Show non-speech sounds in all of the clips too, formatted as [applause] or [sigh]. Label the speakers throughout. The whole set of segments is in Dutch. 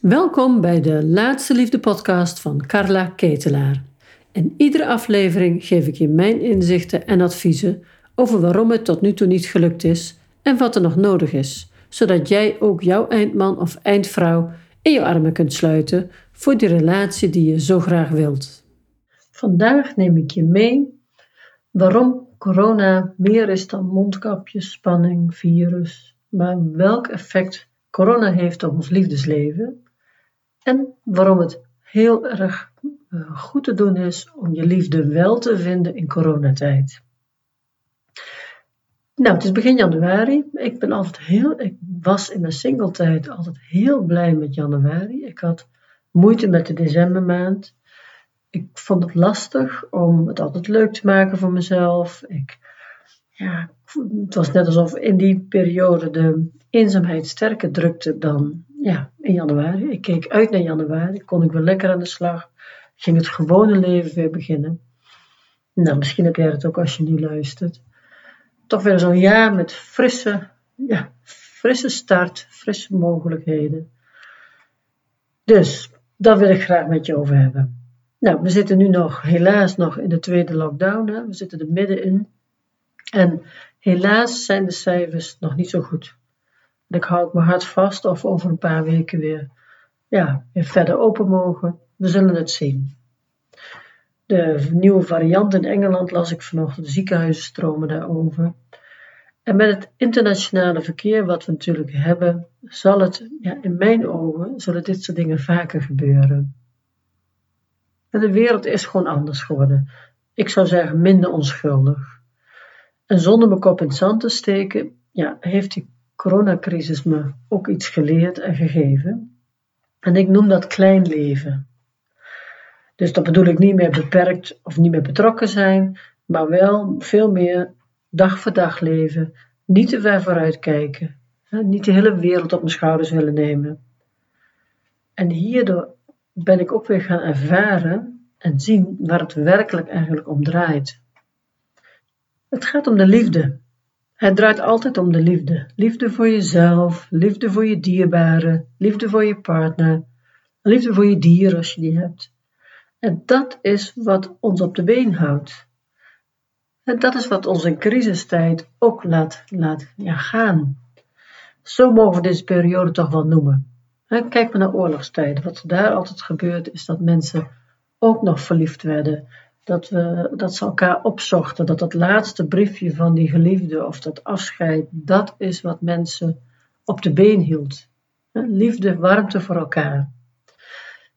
Speaker 1: Welkom bij de Laatste Liefde podcast van Carla Ketelaar. In iedere aflevering geef ik je mijn inzichten en adviezen over waarom het tot nu toe niet gelukt is en wat er nog nodig is, zodat jij ook jouw eindman of eindvrouw in je armen kunt sluiten voor die relatie die je zo graag wilt. Vandaag neem ik je mee waarom corona meer is dan mondkapjes, spanning, virus, maar welk effect corona heeft op ons liefdesleven en waarom het heel erg eh, goed te doen is om je liefde wel te vinden in coronatijd. Nou, het is begin januari. Ik ben altijd heel, ik was in mijn singletijd altijd heel blij met januari. Ik had moeite met de decembermaand. Ik vond het lastig om het altijd leuk te maken voor mezelf. Ik, ja, het was net alsof in die periode de eenzaamheid sterker drukte dan ja, in januari. Ik keek uit naar januari, kon ik weer lekker aan de slag, ging het gewone leven weer beginnen. Nou, misschien heb jij het ook als je nu luistert. Toch weer zo'n jaar met frisse, ja, frisse start, frisse mogelijkheden. Dus, daar wil ik graag met je over hebben. Nou, we zitten nu nog, helaas nog in de tweede lockdown. Hè? We zitten er middenin. En helaas zijn de cijfers nog niet zo goed. Ik houd mijn hart vast of over een paar weken weer, ja, weer verder open mogen. We zullen het zien. De nieuwe variant in Engeland las ik vanochtend. De ziekenhuizen stromen daarover. En met het internationale verkeer wat we natuurlijk hebben, zal het, ja, in mijn ogen, zullen dit soort dingen vaker gebeuren. En de wereld is gewoon anders geworden. Ik zou zeggen minder onschuldig. En zonder mijn kop in het zand te steken, ja, heeft die coronacrisis me ook iets geleerd en gegeven. En ik noem dat klein leven. Dus dat bedoel ik niet meer beperkt of niet meer betrokken zijn, maar wel veel meer dag voor dag leven, niet te ver vooruit kijken, niet de hele wereld op mijn schouders willen nemen. En hierdoor ben ik ook weer gaan ervaren en zien waar het werkelijk eigenlijk om draait. Het gaat om de liefde. Het draait altijd om de liefde. Liefde voor jezelf, liefde voor je dierbaren, liefde voor je partner, liefde voor je dier als je die hebt. En dat is wat ons op de been houdt. En dat is wat ons in crisistijd ook laat, laat ja, gaan. Zo mogen we deze periode toch wel noemen. Kijk maar naar oorlogstijden. Wat daar altijd gebeurt, is dat mensen ook nog verliefd werden dat, we, dat ze elkaar opzochten. Dat dat laatste briefje van die geliefde of dat afscheid, dat is wat mensen op de been hield. Liefde, warmte voor elkaar.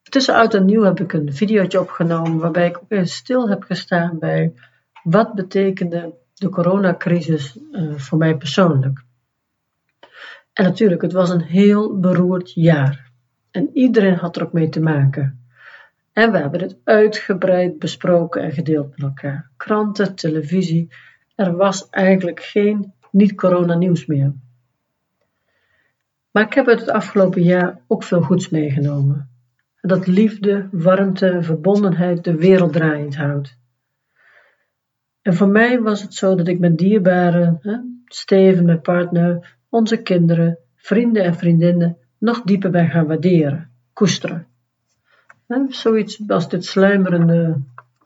Speaker 1: Tussen oud en nieuw heb ik een videootje opgenomen waarbij ik ook eens stil heb gestaan bij wat betekende de coronacrisis uh, voor mij persoonlijk. En natuurlijk, het was een heel beroerd jaar. En iedereen had er ook mee te maken. En we hebben het uitgebreid besproken en gedeeld met elkaar. Kranten, televisie. Er was eigenlijk geen niet-corona nieuws meer. Maar ik heb uit het afgelopen jaar ook veel goeds meegenomen. Dat liefde, warmte en verbondenheid de wereld draaiend houdt. En voor mij was het zo dat ik mijn dierbaren, hè, Steven, mijn partner, onze kinderen, vrienden en vriendinnen nog dieper ben gaan waarderen, koesteren. Zoiets als dit sluimerende,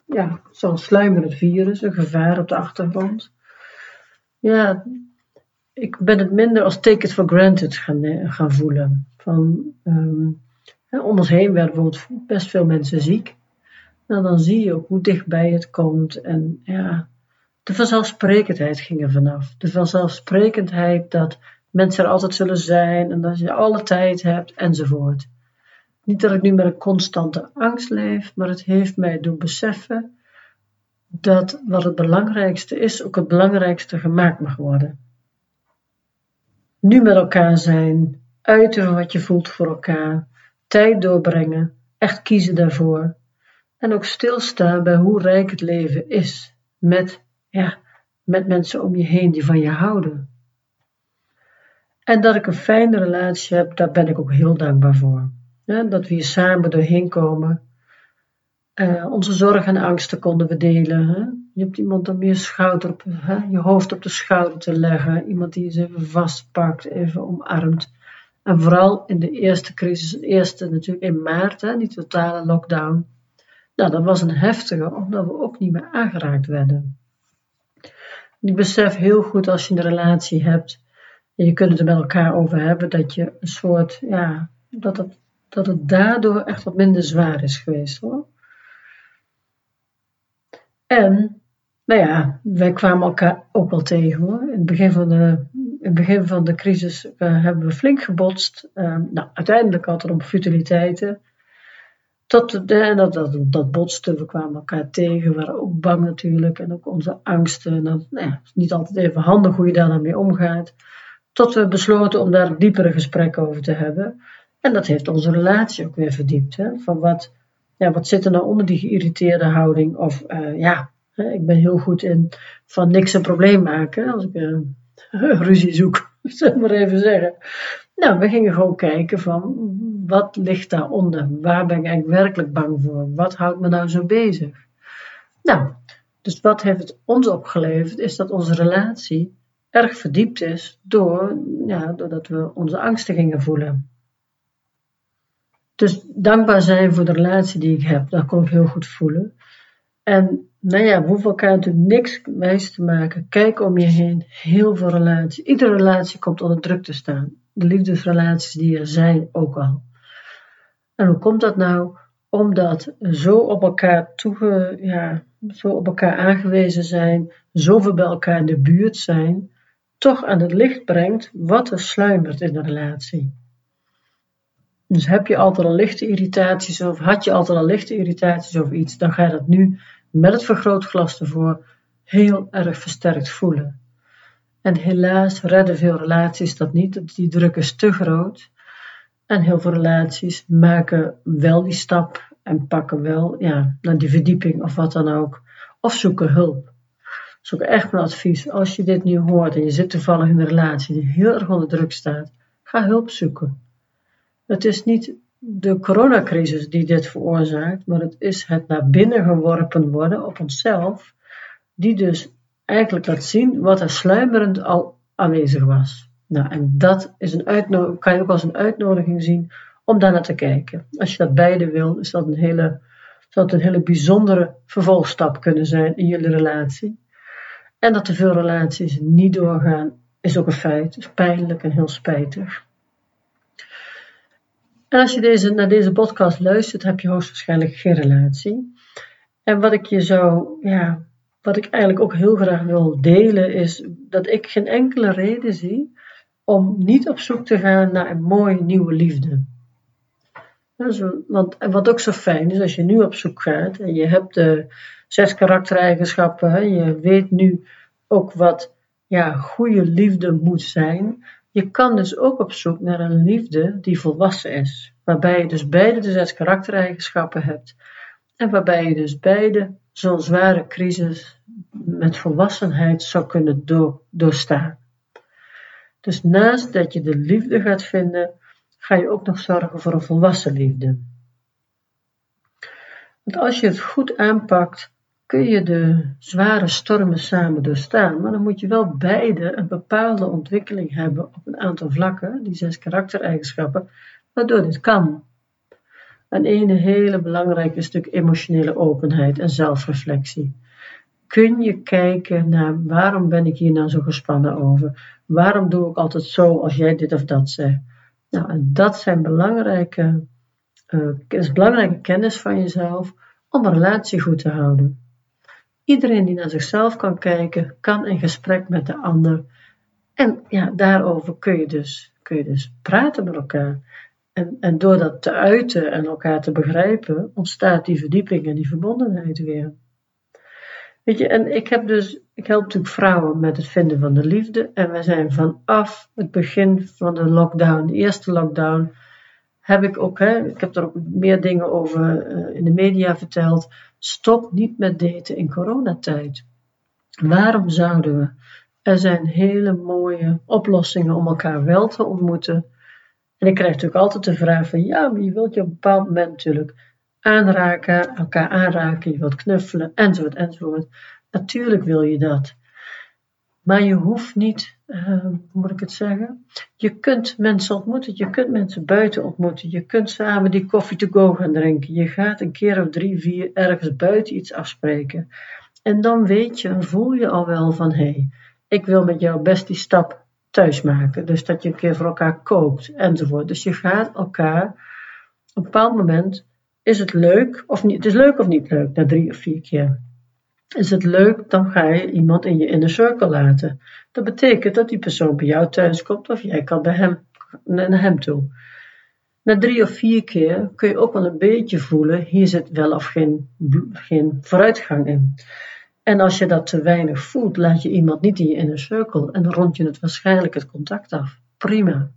Speaker 1: ja, zo'n sluimerend virus, een gevaar op de achtergrond. Ja, ik ben het minder als take it for granted gaan, eh, gaan voelen. Van, um, om ons heen werden bijvoorbeeld best veel mensen ziek. Nou, dan zie je ook hoe dichtbij het komt. En ja, de vanzelfsprekendheid ging er vanaf. De vanzelfsprekendheid dat mensen er altijd zullen zijn en dat je alle tijd hebt enzovoort. Niet dat ik nu met een constante angst leef, maar het heeft mij doen beseffen dat wat het belangrijkste is, ook het belangrijkste gemaakt mag worden. Nu met elkaar zijn, uiten wat je voelt voor elkaar, tijd doorbrengen, echt kiezen daarvoor. En ook stilstaan bij hoe rijk het leven is met, ja, met mensen om je heen die van je houden. En dat ik een fijne relatie heb, daar ben ik ook heel dankbaar voor dat we hier samen doorheen komen. Uh, onze zorgen en angsten konden we delen. Hè? Je hebt iemand om je schouder op, hè? je hoofd op de schouder te leggen. Iemand die je even vastpakt, even omarmt. En vooral in de eerste crisis, eerste natuurlijk in maart, hè, die totale lockdown. Nou, dat was een heftige, omdat we ook niet meer aangeraakt werden. Ik besef heel goed als je een relatie hebt en je kunt het er met elkaar over hebben, dat je een soort, ja, dat het, dat het daardoor echt wat minder zwaar is geweest hoor. En, nou ja, wij kwamen elkaar ook wel tegen hoor. In het begin van de, in het begin van de crisis uh, hebben we flink gebotst. Uh, nou, uiteindelijk had het om futiliteiten. Tot, dat, dat, dat botste, we kwamen elkaar tegen, we waren ook bang natuurlijk. En ook onze angsten. nou ja, het is niet altijd even handig hoe je daar dan mee omgaat. Tot we besloten om daar diepere gesprekken over te hebben. En dat heeft onze relatie ook weer verdiept. Hè? Van wat, ja, wat zit er nou onder die geïrriteerde houding? Of uh, ja, ik ben heel goed in van niks een probleem maken. Als ik uh, [laughs] ruzie zoek, [laughs] zeg maar even zeggen. Nou, we gingen gewoon kijken van wat ligt daaronder? Waar ben ik eigenlijk werkelijk bang voor? Wat houdt me nou zo bezig? Nou, dus wat heeft het ons opgeleverd? Is dat onze relatie erg verdiept is door, ja, doordat we onze angsten gingen voelen. Dus dankbaar zijn voor de relatie die ik heb, dat kon ik heel goed voelen. En nou ja, we hoeven elkaar natuurlijk niks wijs te maken. Kijk om je heen, heel veel relaties. Iedere relatie komt onder druk te staan. De liefdesrelaties die er zijn ook al. En hoe komt dat nou? Omdat zo op elkaar toege, ja, zo op elkaar aangewezen zijn, zoveel bij elkaar in de buurt zijn, toch aan het licht brengt wat er sluimert in de relatie. Dus heb je altijd al lichte irritaties of had je altijd al lichte irritaties over iets, dan ga je dat nu met het vergrootglas ervoor heel erg versterkt voelen. En helaas redden veel relaties dat niet, die druk is te groot. En heel veel relaties maken wel die stap en pakken wel ja, naar die verdieping of wat dan ook. Of zoeken hulp. Zoek echt mijn advies. Als je dit nu hoort en je zit toevallig in een relatie die heel erg onder druk staat, ga hulp zoeken. Het is niet de coronacrisis die dit veroorzaakt, maar het is het naar binnen geworpen worden op onszelf, die dus eigenlijk laat zien wat er sluimerend al aanwezig was. Nou, en dat is een kan je ook als een uitnodiging zien om daar naar te kijken. Als je dat beide wil, is dat een hele, zou het een hele bijzondere vervolgstap kunnen zijn in jullie relatie. En dat te veel relaties niet doorgaan, is ook een feit. is pijnlijk en heel spijtig. En als je deze, naar deze podcast luistert, heb je hoogstwaarschijnlijk geen relatie. En wat ik je zou, ja, wat ik eigenlijk ook heel graag wil delen, is dat ik geen enkele reden zie om niet op zoek te gaan naar een mooie nieuwe liefde. Want, wat ook zo fijn is, als je nu op zoek gaat en je hebt de zes karaktereigenschappen, je weet nu ook wat ja, goede liefde moet zijn. Je kan dus ook op zoek naar een liefde die volwassen is, waarbij je dus beide de zes karaktereigenschappen hebt en waarbij je dus beide zo'n zware crisis met volwassenheid zou kunnen door, doorstaan. Dus naast dat je de liefde gaat vinden, ga je ook nog zorgen voor een volwassen liefde. Want als je het goed aanpakt, kun je de zware stormen samen doorstaan, maar dan moet je wel beide een bepaalde ontwikkeling hebben op een aantal vlakken, die zes karaktereigenschappen, waardoor dit kan. En een hele belangrijke stuk emotionele openheid en zelfreflectie. Kun je kijken naar waarom ben ik hier nou zo gespannen over? Waarom doe ik altijd zo als jij dit of dat zegt? Nou, en dat zijn belangrijke, uh, is belangrijke kennis van jezelf om een relatie goed te houden. Iedereen die naar zichzelf kan kijken, kan in gesprek met de ander. En ja, daarover kun je dus, kun je dus praten met elkaar. En, en door dat te uiten en elkaar te begrijpen, ontstaat die verdieping en die verbondenheid weer. Weet je, en ik heb dus, ik help natuurlijk vrouwen met het vinden van de liefde. En we zijn vanaf het begin van de lockdown, de eerste lockdown, heb ik ook, hè, ik heb er ook meer dingen over uh, in de media verteld. Stop niet met daten in coronatijd. Waarom zouden we? Er zijn hele mooie oplossingen om elkaar wel te ontmoeten. En ik krijg natuurlijk altijd de vraag van, ja, maar je wilt je op een bepaald moment natuurlijk aanraken, elkaar aanraken, je wilt knuffelen, enzovoort, enzovoort. Natuurlijk wil je dat. Maar je hoeft niet hoe moet ik het zeggen? Je kunt mensen ontmoeten, je kunt mensen buiten ontmoeten, je kunt samen die koffie to go gaan drinken. Je gaat een keer of drie, vier ergens buiten iets afspreken. En dan weet je, voel je al wel van hé, hey, ik wil met jou best die stap thuis maken. Dus dat je een keer voor elkaar kookt enzovoort. Dus je gaat elkaar op een bepaald moment is het leuk of niet? Het is leuk of niet leuk na drie of vier keer. Is het leuk, dan ga je iemand in je inner circle laten. Dat betekent dat die persoon bij jou thuis komt of jij kan bij hem, naar hem toe. Na drie of vier keer kun je ook wel een beetje voelen, hier zit wel of geen, vooruitgang in. En als je dat te weinig voelt, laat je iemand niet in je inner circle en rond je het waarschijnlijk het contact af. Prima.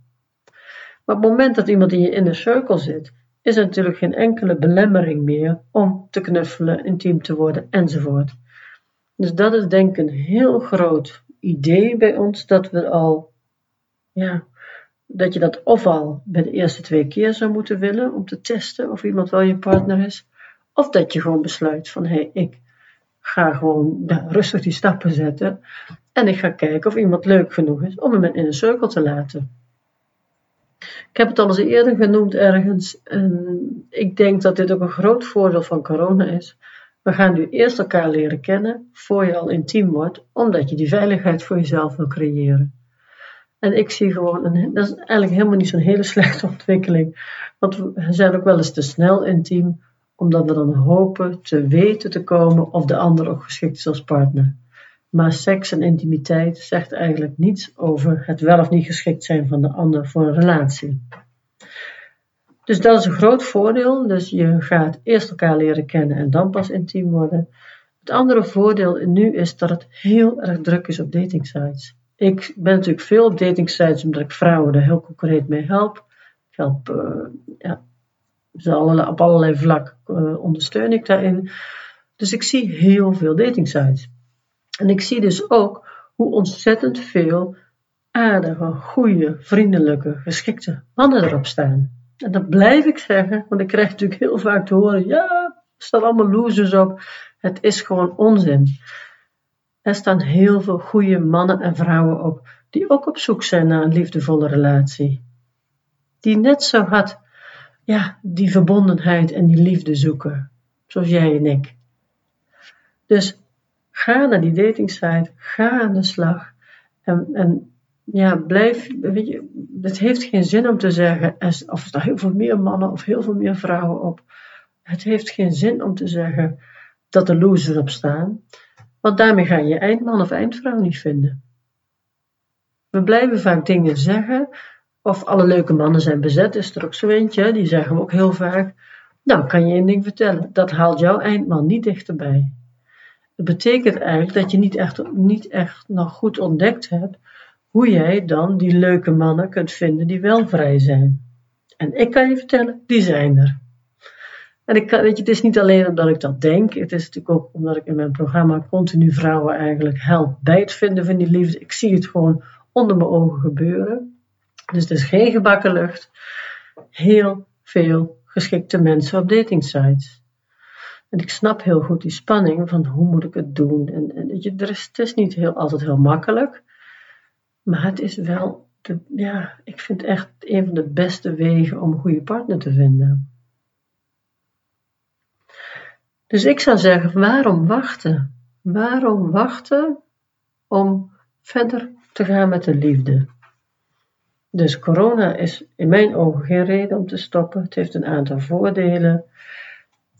Speaker 1: Maar op het moment dat iemand in je inner circle zit, is er natuurlijk geen enkele belemmering meer om te knuffelen, intiem te worden enzovoort. Dus dat is denk ik een heel groot idee bij ons dat we al, ja, dat je dat of al bij de eerste twee keer zou moeten willen om te testen of iemand wel je partner is, of dat je gewoon besluit van hé, hey, ik ga gewoon rustig die stappen zetten en ik ga kijken of iemand leuk genoeg is om hem in een cirkel te laten. Ik heb het al eens eerder genoemd ergens. En ik denk dat dit ook een groot voordeel van corona is. We gaan nu eerst elkaar leren kennen voor je al intiem wordt, omdat je die veiligheid voor jezelf wil creëren. En ik zie gewoon, een, dat is eigenlijk helemaal niet zo'n hele [laughs] slechte ontwikkeling. Want we zijn ook wel eens te snel intiem, omdat we dan hopen te weten te komen of de ander ook geschikt is als partner. Maar seks en intimiteit zegt eigenlijk niets over het wel of niet geschikt zijn van de ander voor een relatie. Dus dat is een groot voordeel. Dus je gaat eerst elkaar leren kennen en dan pas intiem worden. Het andere voordeel nu is dat het heel erg druk is op datingsites. Ik ben natuurlijk veel op datingsites omdat ik vrouwen er heel concreet mee help. Ik help, uh, ja, op allerlei vlakken uh, ondersteun ik daarin. Dus ik zie heel veel datingsites. En ik zie dus ook hoe ontzettend veel aardige, goede, vriendelijke, geschikte mannen erop staan. En dat blijf ik zeggen, want ik krijg natuurlijk heel vaak te horen: ja, er staan allemaal losers op. Het is gewoon onzin. Er staan heel veel goede mannen en vrouwen op die ook op zoek zijn naar een liefdevolle relatie. Die net zo hard ja, die verbondenheid en die liefde zoeken, zoals jij en ik. Dus Ga naar die datingsite, ga aan de slag. En, en ja, blijf, weet je, het heeft geen zin om te zeggen, of er heel veel meer mannen of heel veel meer vrouwen op. Het heeft geen zin om te zeggen dat er losers op staan, want daarmee ga je je eindman of eindvrouw niet vinden. We blijven vaak dingen zeggen, of alle leuke mannen zijn bezet, is er ook zo eentje, die zeggen we ook heel vaak. Nou, kan je één ding vertellen, dat haalt jouw eindman niet dichterbij. Dat betekent eigenlijk dat je niet echt, niet echt nog goed ontdekt hebt hoe jij dan die leuke mannen kunt vinden die wel vrij zijn. En ik kan je vertellen, die zijn er. En ik kan, weet je, het is niet alleen omdat ik dat denk, het is natuurlijk ook omdat ik in mijn programma continu vrouwen eigenlijk help bij het vinden van die liefde. Ik zie het gewoon onder mijn ogen gebeuren. Dus het is geen gebakken lucht. Heel veel geschikte mensen op datingsites. En ik snap heel goed die spanning van hoe moet ik het doen. En, en je, er is, het is niet heel, altijd heel makkelijk. Maar het is wel, de, ja, ik vind echt een van de beste wegen om een goede partner te vinden. Dus ik zou zeggen, waarom wachten? Waarom wachten om verder te gaan met de liefde? Dus corona is in mijn ogen geen reden om te stoppen. Het heeft een aantal voordelen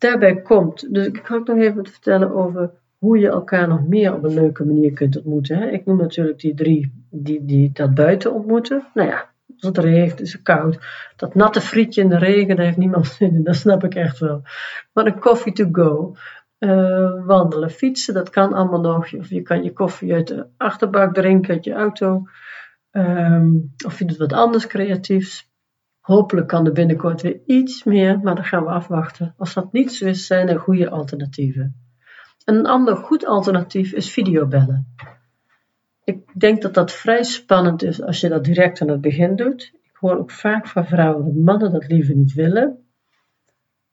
Speaker 1: daarbij komt, dus ik ga ook nog even vertellen over hoe je elkaar nog meer op een leuke manier kunt ontmoeten. Hè. Ik noem natuurlijk die drie die, die dat buiten ontmoeten. Nou ja, als het regent, is het koud. Dat natte frietje in de regen, daar heeft niemand zin in, dat snap ik echt wel. Maar een coffee to go, uh, wandelen, fietsen, dat kan allemaal nog. Of je kan je koffie uit de achterbak drinken, uit je auto. Um, of je doet wat anders creatiefs. Hopelijk kan er binnenkort weer iets meer, maar dat gaan we afwachten. Als dat niet zo is, zijn er goede alternatieven. een ander goed alternatief is videobellen. Ik denk dat dat vrij spannend is als je dat direct aan het begin doet. Ik hoor ook vaak van vrouwen dat mannen dat liever niet willen.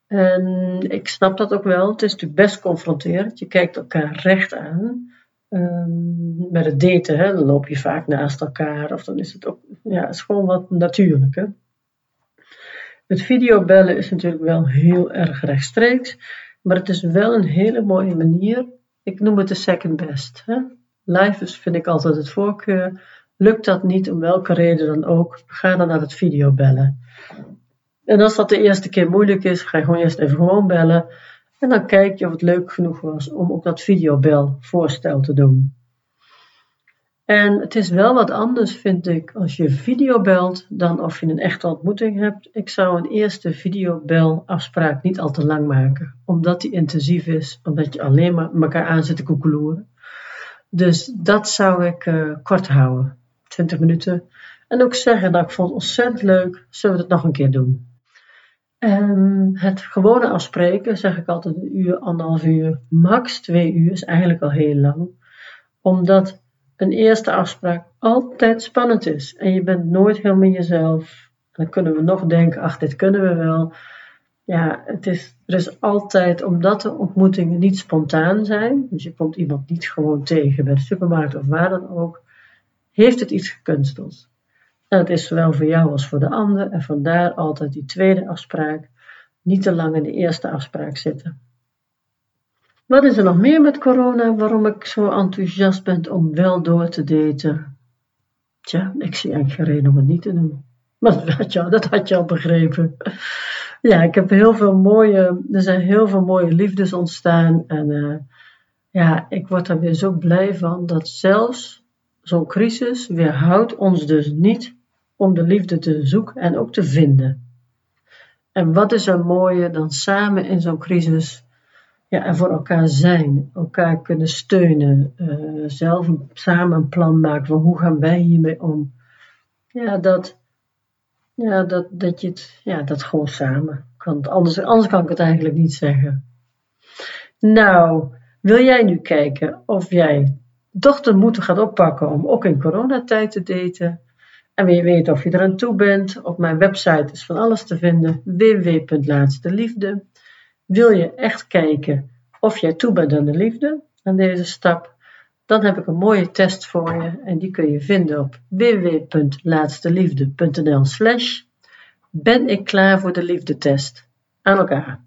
Speaker 1: En ik snap dat ook wel. Het is natuurlijk best confronterend. Je kijkt elkaar recht aan. Ehm, met het daten, hè, dan loop je vaak naast elkaar. Of dan is het ook, ja, is gewoon wat natuurlijk. Hè. Het videobellen is natuurlijk wel heel erg rechtstreeks. Maar het is wel een hele mooie manier. Ik noem het de second best. Hè. Live is, vind ik altijd het voorkeur. Lukt dat niet, om welke reden dan ook, ga dan naar het videobellen. En als dat de eerste keer moeilijk is, ga je gewoon eerst even gewoon bellen. En dan kijk je of het leuk genoeg was om ook dat videobelvoorstel te doen. En het is wel wat anders, vind ik, als je video belt dan of je een echte ontmoeting hebt. Ik zou een eerste videobelafspraak niet al te lang maken, omdat die intensief is, omdat je alleen maar elkaar aan zit te koekeloeren. Dus dat zou ik uh, kort houden, 20 minuten. En ook zeggen dat ik vond het ontzettend leuk, zullen we het nog een keer doen? Um, het gewone afspreken, zeg ik altijd een uur, anderhalf uur, max twee uur, is eigenlijk al heel lang. Omdat een eerste afspraak altijd spannend is. En je bent nooit helemaal jezelf. Dan kunnen we nog denken, ach, dit kunnen we wel. Ja, het is, er is altijd, omdat de ontmoetingen niet spontaan zijn, dus je komt iemand niet gewoon tegen bij de supermarkt of waar dan ook, heeft het iets gekunsteld. En dat is zowel voor jou als voor de ander. En vandaar altijd die tweede afspraak. Niet te lang in de eerste afspraak zitten. Wat is er nog meer met corona waarom ik zo enthousiast ben om wel door te daten? Tja, ik zie eigenlijk geen reden om het niet te doen. Maar dat had je, dat had je al begrepen. Ja, ik heb heel veel mooie, er zijn heel veel mooie liefdes ontstaan. En uh, ja, ik word er weer zo blij van dat zelfs zo'n crisis weerhoudt ons dus niet om de liefde te zoeken en ook te vinden. En wat is er mooier dan samen in zo'n crisis ja, en voor elkaar zijn, elkaar kunnen steunen, uh, zelf samen een plan maken van hoe gaan wij hiermee om. Ja, dat, ja, dat, dat je het, ja, dat gewoon samen kan. Anders, anders kan ik het eigenlijk niet zeggen. Nou, wil jij nu kijken of jij toch de moed gaat oppakken om ook in coronatijd te daten? En wil je weten of je er aan toe bent? Op mijn website is van alles te vinden: www.laatsteliefde. Wil je echt kijken of jij toe bent aan de liefde, aan deze stap? Dan heb ik een mooie test voor je en die kun je vinden op www.laatsteliefde.nl slash ben ik klaar voor de liefdetest aan elkaar.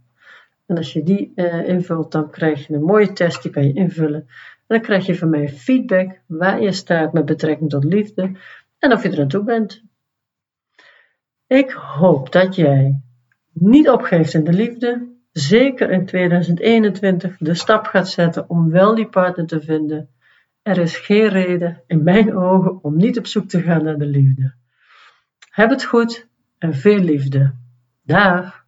Speaker 1: En als je die uh, invult, dan krijg je een mooie test, die kan je invullen. En dan krijg je van mij feedback waar je staat met betrekking tot liefde en of je er aan toe bent. Ik hoop dat jij niet opgeeft in de liefde, zeker in 2021 de stap gaat zetten om wel die partner te vinden. Er is geen reden, in mijn ogen, om niet op zoek te gaan naar de liefde. Heb het goed en veel liefde. Dag!